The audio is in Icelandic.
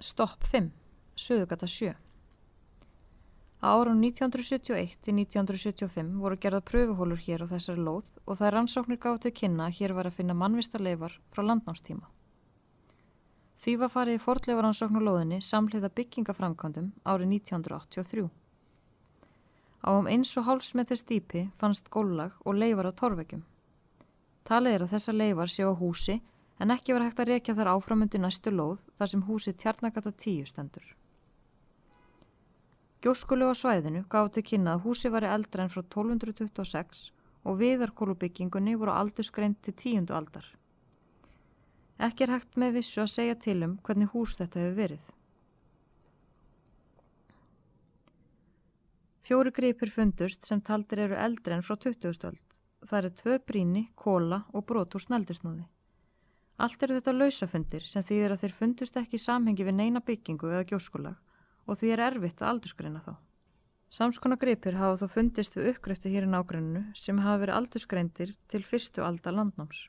Stopp 5. Suðugata 7. Á árum 1971 til 1975 voru gerða pröfuhólur hér á þessari lóð og það er rannsóknir gátt til kynna að hér var að finna mannvistarleifar frá landnámstíma. Því var farið í fortleifaransóknu lóðinni samhliða byggingaframkvæmdum árið 1983. Á um eins og hálfsmetri stípi fannst góllag og leifar á torvegjum. Talið er að þessa leifar séu á húsi en ekki var hægt að rekja þar áframundi næstu lóð þar sem húsi tjarnagata tíu stendur. Gjóskulegu á svæðinu gáði til kynna að húsi var eldra en frá 1226 og viðarkólubyggingunni voru aldursgreint til tíundu aldar. Ekki er hægt með vissu að segja til um hvernig hús þetta hefur verið. Fjóri gripir fundust sem taldir eru eldri en frá 20. stöld. Það eru tvö bríni, kóla og brot úr snældisnóði. Allt eru þetta lausafundir sem þýðir að þeir fundust ekki í samhengi við neina byggingu eða gjóskulag og því er erfitt að aldursgreina þá. Samskona gripir hafa þó fundist við uppgröfti hér í nágruninu sem hafa verið aldursgreindir til fyrstu alda landnáms.